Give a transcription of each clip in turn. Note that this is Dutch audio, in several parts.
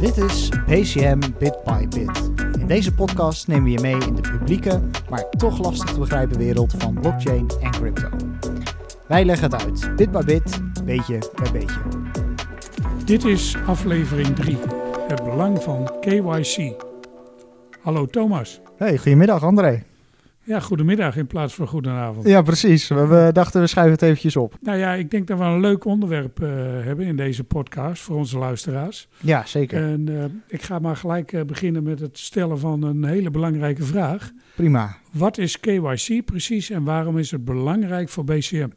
Dit is BCM Bit by Bit. In deze podcast nemen we je mee in de publieke, maar toch lastig te begrijpen wereld van blockchain en crypto. Wij leggen het uit, bit by bit, beetje bij beetje. Dit is aflevering 3. Het belang van KYC. Hallo Thomas. Hey, goedemiddag André. Ja, goedemiddag in plaats van goedenavond. Ja, precies. We, we dachten we schuiven het eventjes op. Nou ja, ik denk dat we een leuk onderwerp eh, hebben in deze podcast voor onze luisteraars. Ja, zeker. En eh, ik ga maar gelijk eh, beginnen met het stellen van een hele belangrijke vraag. Prima. Wat is KYC precies en waarom is het belangrijk voor BCM?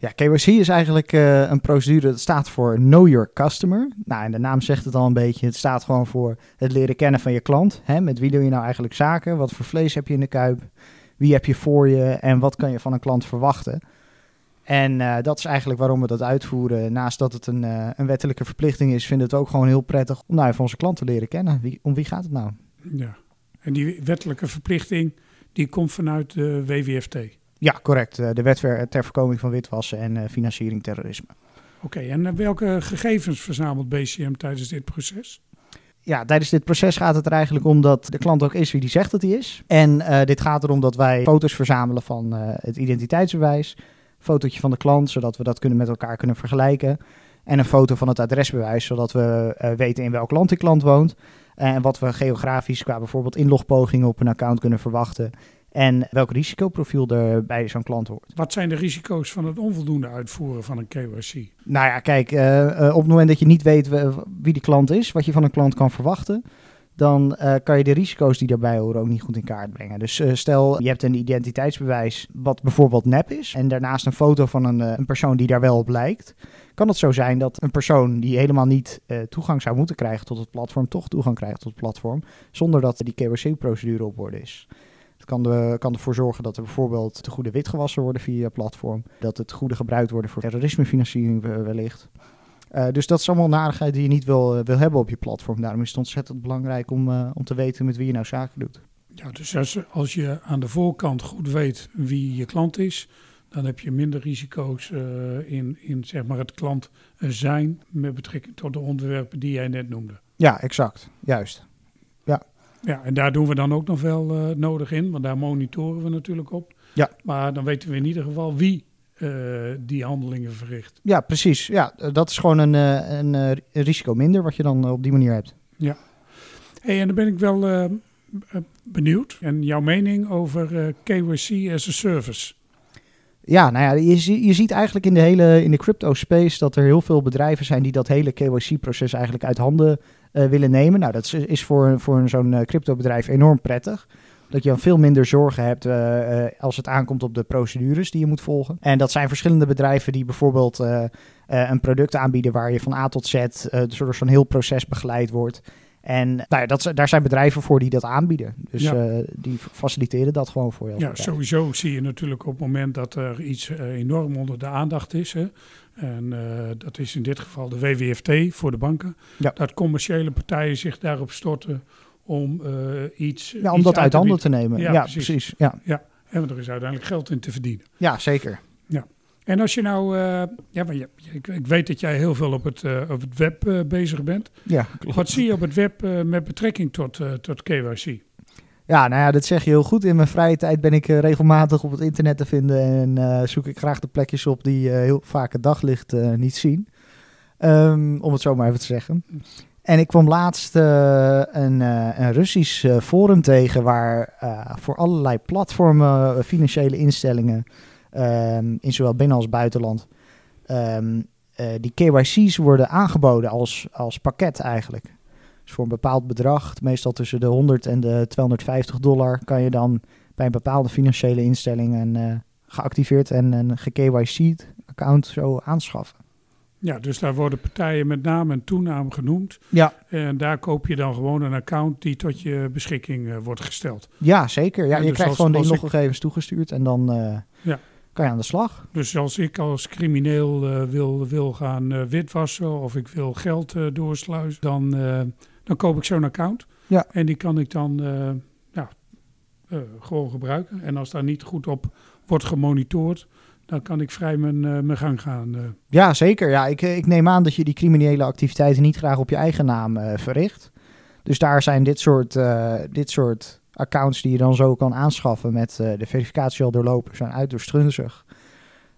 Ja, KYC is eigenlijk eh, een procedure dat staat voor Know Your Customer. Nou, en de naam zegt het al een beetje. Het staat gewoon voor het leren kennen van je klant. Hè? Met wie doe je nou eigenlijk zaken? Wat voor vlees heb je in de kuip? Wie heb je voor je? En wat kan je van een klant verwachten? En eh, dat is eigenlijk waarom we dat uitvoeren. Naast dat het een, eh, een wettelijke verplichting is, vinden we het ook gewoon heel prettig om nou even onze klant te leren kennen. Wie, om wie gaat het nou? Ja. En die wettelijke verplichting die komt vanuit de WWFT. Ja, correct. Eh, de wet ter voorkoming van witwassen en eh, financiering terrorisme. Oké, en eh, welke gegevens verzamelt BCM tijdens dit proces? ja, tijdens dit proces gaat het er eigenlijk om dat de klant ook is wie die zegt dat hij is. En dit gaat erom dat wij foto's verzamelen van het identiteitsbewijs, fotootje van de klant, zodat we dat kunnen met elkaar kunnen vergelijken. En een foto van het adresbewijs, zodat we weten in welk land die klant woont. En wat we geografisch qua bijvoorbeeld inlogpogingen op een account kunnen verwachten. En welk risicoprofiel er bij zo'n klant hoort. Wat zijn de risico's van het onvoldoende uitvoeren van een KYC? Nou ja, kijk, eh, eh, op het moment dat je niet weet we- wie de klant is, wat je van een klant kan verwachten, dan eh, kan je de risico's die daarbij horen ook niet goed in kaart brengen. Dus stel, je hebt een identiteitsbewijs wat bijvoorbeeld nep is, en daarnaast een foto van een, een persoon die daar wel op lijkt, kan het zo zijn dat een persoon die helemaal niet toegang zou moeten krijgen tot het platform, toch toegang krijgt tot het platform, zonder dat die KYC-procedure op orde is. Het kan, de, kan ervoor zorgen dat er bijvoorbeeld te goede witgewassen worden via het platform. Dat het goede gebruikt worden voor terrorismefinanciering we- wellicht. Eh, dus dat is allemaal narigheid die je niet wil, eh, wil hebben op je platform. Daarom is het ontzettend belangrijk om, eh, om te weten met wie je nou zaken doet. Ja, dus als, als je aan de voorkant goed weet wie je klant is, dan heb je minder risico's eh, in, in zeg maar het klant zijn met betrekking tot de onderwerpen die jij net noemde. Ja, exact. Juist. Ja, en daar doen we dan ook nog wel eh, nodig in, want daar monitoren we natuurlijk op. Ja. Maar dan weten we in ieder geval wie eh, die handelingen verricht. Ja, precies. Ja, eh, dat is gewoon een, een, een risico minder wat je dan op die manier hebt. Hey, en dan ben ik wel benieuwd. En jouw mening over KYC as a service. Ja, nou ja, je, je ziet eigenlijk in de hele in de crypto space dat er heel veel bedrijven zijn die dat hele KYC-proces eigenlijk uit handen eh, willen nemen. Nou, dat is, is voor, voor zo'n eh, cryptobedrijf enorm prettig. Dat je dan veel minder zorgen hebt eh, als het aankomt op de procedures die je moet volgen. En dat zijn verschillende bedrijven die bijvoorbeeld een product aanbieden waar je van A tot Z soort zo'n heel proces begeleid wordt. En nou ja, dat, daar zijn bedrijven voor die dat aanbieden. Dus Ja. eh, die faciliteren dat gewoon voor je. Ja, bedrijf. sowieso zie je natuurlijk op het moment dat er iets eh, enorm onder de aandacht is. Hè, en eh, dat is in dit geval de WWFT voor de banken. Ja. Dat commerciële partijen zich daarop storten om iets. Ja, om iets dat uit handen te nemen. Ja, Ja, precies. precies. Ja. Hè, want er is uiteindelijk geld in te verdienen. ja, zeker. En als je nou, eh, ja, maar je, ik, ik weet dat jij heel veel op het, eh, op het web eh, bezig bent. Ja, klopt. Wat zie je op het web met betrekking tot, tot KYC? Ja, nou ja, dat zeg je heel goed. In mijn vrije tijd ben ik regelmatig op het internet te vinden en zoek ik graag de plekjes op die heel vaak het daglicht niet zien. Ehm, om het zo maar even te zeggen. En ik kwam laatst een, een Russisch forum tegen waar voor allerlei platformen, financiële instellingen, ehm, in zowel binnen als buitenland, ehm, eh, die KYC's worden aangeboden als, als pakket eigenlijk. Dus voor een bepaald bedrag, meestal tussen de 100 en de 250 dollar, kan je dan bij een bepaalde financiële instelling een eh, geactiveerd en een ge-KYC'd account zo aanschaffen. Ja, dus daar worden partijen met naam en toenaam genoemd. Ja, En daar koop je dan gewoon een account die tot je beschikking eh, wordt gesteld. ja zeker. Ja, je dus krijgt als- gewoon de ik- inloggegevens toegestuurd en dan Ja. Kan je aan de slag. Dus als ik als crimineel eh, wil, wil gaan eh, witwassen of ik wil geld eh, doorsluizen, dan, dan koop ik zo'n account. Ja. En die kan ik dan ja, gewoon gebruiken. En als daar niet goed op wordt gemonitord, dan kan ik vrij mijn, mijn gang gaan. Ja, zeker. Ja, ik, ik neem aan dat je die criminele activiteiten niet graag op je eigen naam verricht. Dus daar zijn dit soort, dit soort accounts die je dan zo kan aanschaffen met eh, de verificatie al doorlopen, zijn uiterst gunstig.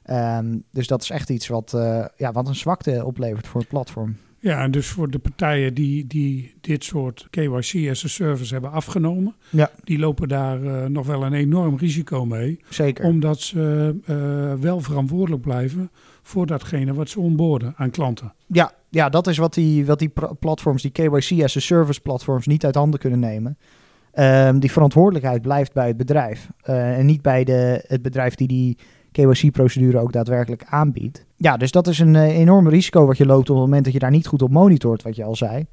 Ehm, dus dat is echt iets wat, eh, ja, wat een zwakte oplevert voor het platform. Ja, en dus voor de partijen die, die dit soort KYC as a service hebben afgenomen, Ja. die lopen daar eh, nog wel een enorm risico mee. Zeker. Omdat ze wel verantwoordelijk blijven voor datgene wat ze onboorden aan klanten. Ja, ja, dat is wat die, wat die platforms, die KYC as a service platforms, niet uit handen kunnen nemen. Ehm, die verantwoordelijkheid blijft bij het bedrijf. eh, en niet bij de, het bedrijf die die KYC-procedure ook daadwerkelijk aanbiedt. Ja, dus dat is een eh, enorm risico wat je loopt op het moment dat je daar niet goed op monitort, wat je al zei.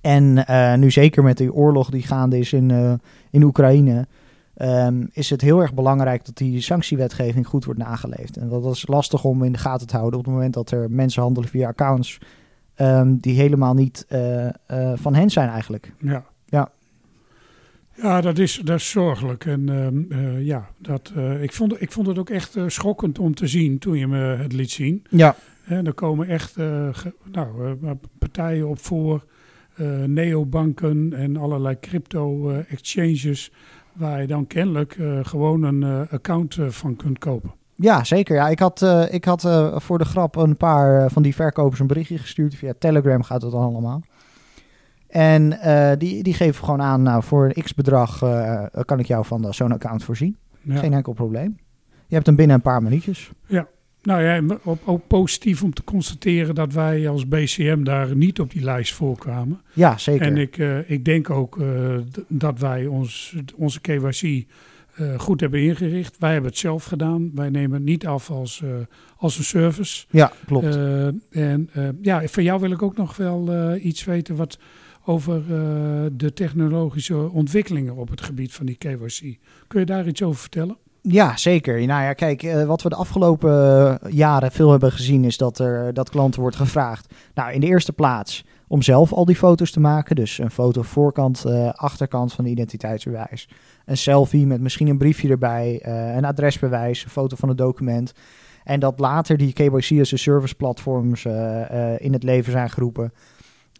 En eh, nu zeker met die oorlog die gaande is in, in Oekraïne, ehm, is het heel erg belangrijk dat die sanctiewetgeving goed wordt nageleefd. En dat is lastig om in de gaten te houden op het moment dat er mensen handelen via accounts ehm, die helemaal niet van hen zijn eigenlijk. Ja. Ja. Ja, dat is, dat is zorgelijk. En ehm, eh, ja, dat, eh, ik, vond, ik vond het ook echt eh, schokkend om te zien toen je me het liet zien. Ja, Hè, er komen echt ge- nou, partijen op voor, neobanken en allerlei crypto-exchanges, waar je dan kennelijk gewoon een account van kunt kopen. ja zeker. Ja, ik had, ik had voor de grap een paar van die verkopers een berichtje gestuurd. Via Telegram gaat het dan allemaal. En eh, die, die geven gewoon aan, nou voor een x-bedrag eh, kan ik jou van zo'n account voorzien. Ja. Geen enkel probleem. Je hebt hem binnen een paar minuutjes. Nou ja, ook, positief om te constateren dat wij als BCM daar niet op die lijst voorkwamen. Ja, zeker. En ik, eh, ik denk ook dat wij ons, onze KYC goed hebben ingericht. Wij hebben het zelf gedaan. Wij nemen het niet af als, als een service. ja, klopt. En ja, van jou wil ik ook nog wel iets weten wat over eh, de technologische ontwikkelingen op het gebied van die KYC. Kun je daar iets over vertellen? Ja, zeker. Nou ja, kijk, eh, wat we de afgelopen eh, jaren veel hebben gezien is dat er dat klanten wordt gevraagd. Nou, in de eerste plaats om zelf al die foto's te maken. Dus een foto voorkant, achterkant van de identiteitsbewijs. Een selfie met misschien een briefje erbij, een adresbewijs, een foto van het document. En dat later die KYC as a service platforms in het leven zijn geroepen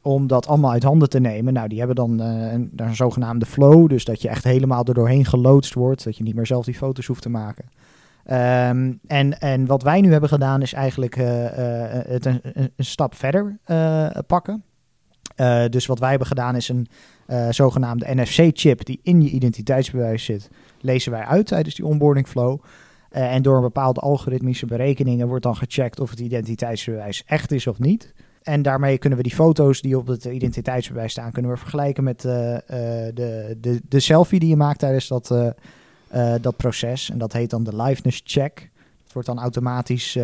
om dat allemaal uit handen te nemen. Nou, die hebben dan eh, een, zogenaamde flow, dus dat je echt helemaal er doorheen geloodst wordt, dat je niet meer zelf die foto's hoeft te maken. Ehm, en, en wat wij nu hebben gedaan is eigenlijk eh, eh, het een, een- stap verder pakken. Dus wat wij hebben gedaan is een zogenaamde NFC-chip die in je identiteitsbewijs zit, lezen wij uit tijdens die onboarding flow. En door een bepaalde algoritmische berekeningen wordt dan gecheckt of het identiteitsbewijs echt is of niet. En daarmee kunnen we die foto's die op het identiteitsbewijs staan, kunnen we vergelijken met eh, eh, de, de, de selfie die je maakt tijdens dat, eh, dat proces. En dat heet dan de liveness check. Dat wordt dan automatisch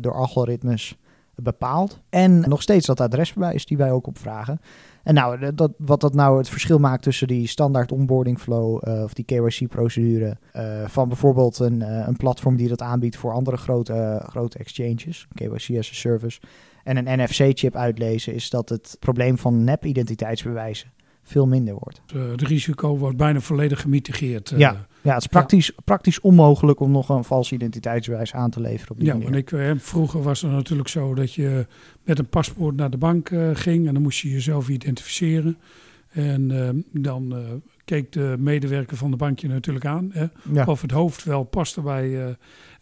door algoritmes bepaald. En nog steeds dat adresbewijs die wij ook opvragen. En nou, dat- dat, wat dat nou het verschil maakt tussen die standaard onboarding flow eh, of die KYC-procedure eh, van bijvoorbeeld een, eh, een platform die dat aanbiedt voor andere grote, grote exchanges, KYC as a service, en een NFC-chip uitlezen, is dat het probleem van nep-identiteitsbewijzen veel minder wordt. Eh, het risico wordt bijna volledig gemitigeerd. eh. Ja. Ja, het is praktisch, praktisch onmogelijk om nog een vals identiteitsbewijs aan te leveren op die Ja, manier. want ik, eh, vroeger was het natuurlijk zo dat je met een paspoort naar de bank ging en dan moest je jezelf identificeren. En dan keek de medewerker van de bank je natuurlijk aan. Hè, ja. Of het hoofd wel paste bij eh,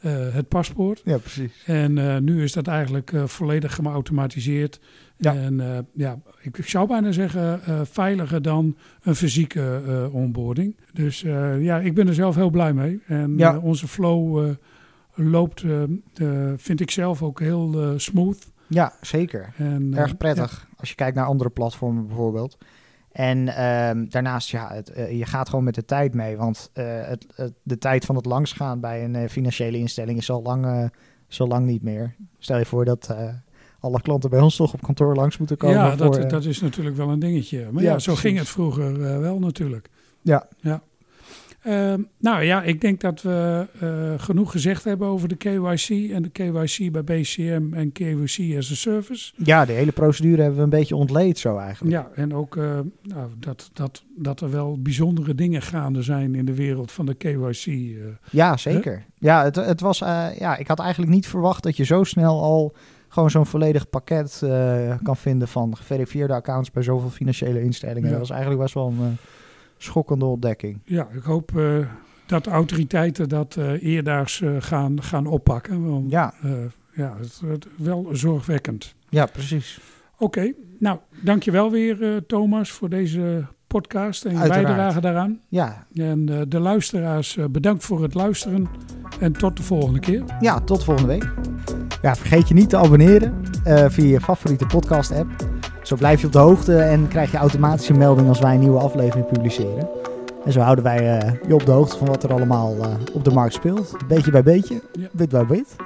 eh, het paspoort. ja, precies. En eh, nu is dat eigenlijk volledig geautomatiseerd. Ja. En ja, ik, ik zou bijna zeggen veiliger dan een fysieke onboarding. Dus ja, ik ben er zelf heel blij mee. En Ja. onze flow loopt, vind ik zelf ook heel smooth. Ja, zeker. En, Erg prettig. Als je kijkt naar andere platformen bijvoorbeeld. En ehm, daarnaast, ja, het, eh, je gaat gewoon met de tijd mee. Want eh, het, het- de tijd van het langsgaan bij een eh, financiële instelling is al lang, al lang niet meer. Stel je voor dat alle klanten bij ons toch op kantoor langs moeten komen. ja dat, voor, dat is natuurlijk wel een dingetje. Maar Ja, ja, zo precies. ging het vroeger wel natuurlijk. Ja. ja. Ehm, nou ja, ik denk dat we eh, genoeg gezegd hebben over de KYC en de KYC bij BCM en KYC as a service. Ja, de hele procedure hebben we een beetje ontleed zo eigenlijk. Ja, en ook uh, nou, dat, dat, dat er wel bijzondere dingen gaande zijn in de wereld van de KYC. Uh, ja, zeker. Hè? Ja, het, het was, ja, ik had eigenlijk niet verwacht dat je zo snel al gewoon zo'n volledig pakket kan vinden van geverifieerde accounts bij zoveel financiële instellingen. Ja. Dat was eigenlijk best wel een schokkende ontdekking. Ja, ik hoop uh, dat de autoriteiten dat uh, eerdaags uh, gaan, gaan oppakken. Want, ja. ja, het is wel zorgwekkend. Ja, precies. Oké, okay. nou, dankjewel weer Thomas voor deze podcast en je bijdrage daaraan. Ja. En de luisteraars, bedankt voor het luisteren en tot de volgende keer. Ja, tot volgende week. Ja, vergeet je niet te abonneren via je favoriete podcast app. Zo blijf je op de hoogte en krijg je automatische melding als wij een nieuwe aflevering publiceren. En zo houden wij uh, je op de hoogte van wat er allemaal uh, op de markt speelt. Beetje bij beetje, bit bij bit.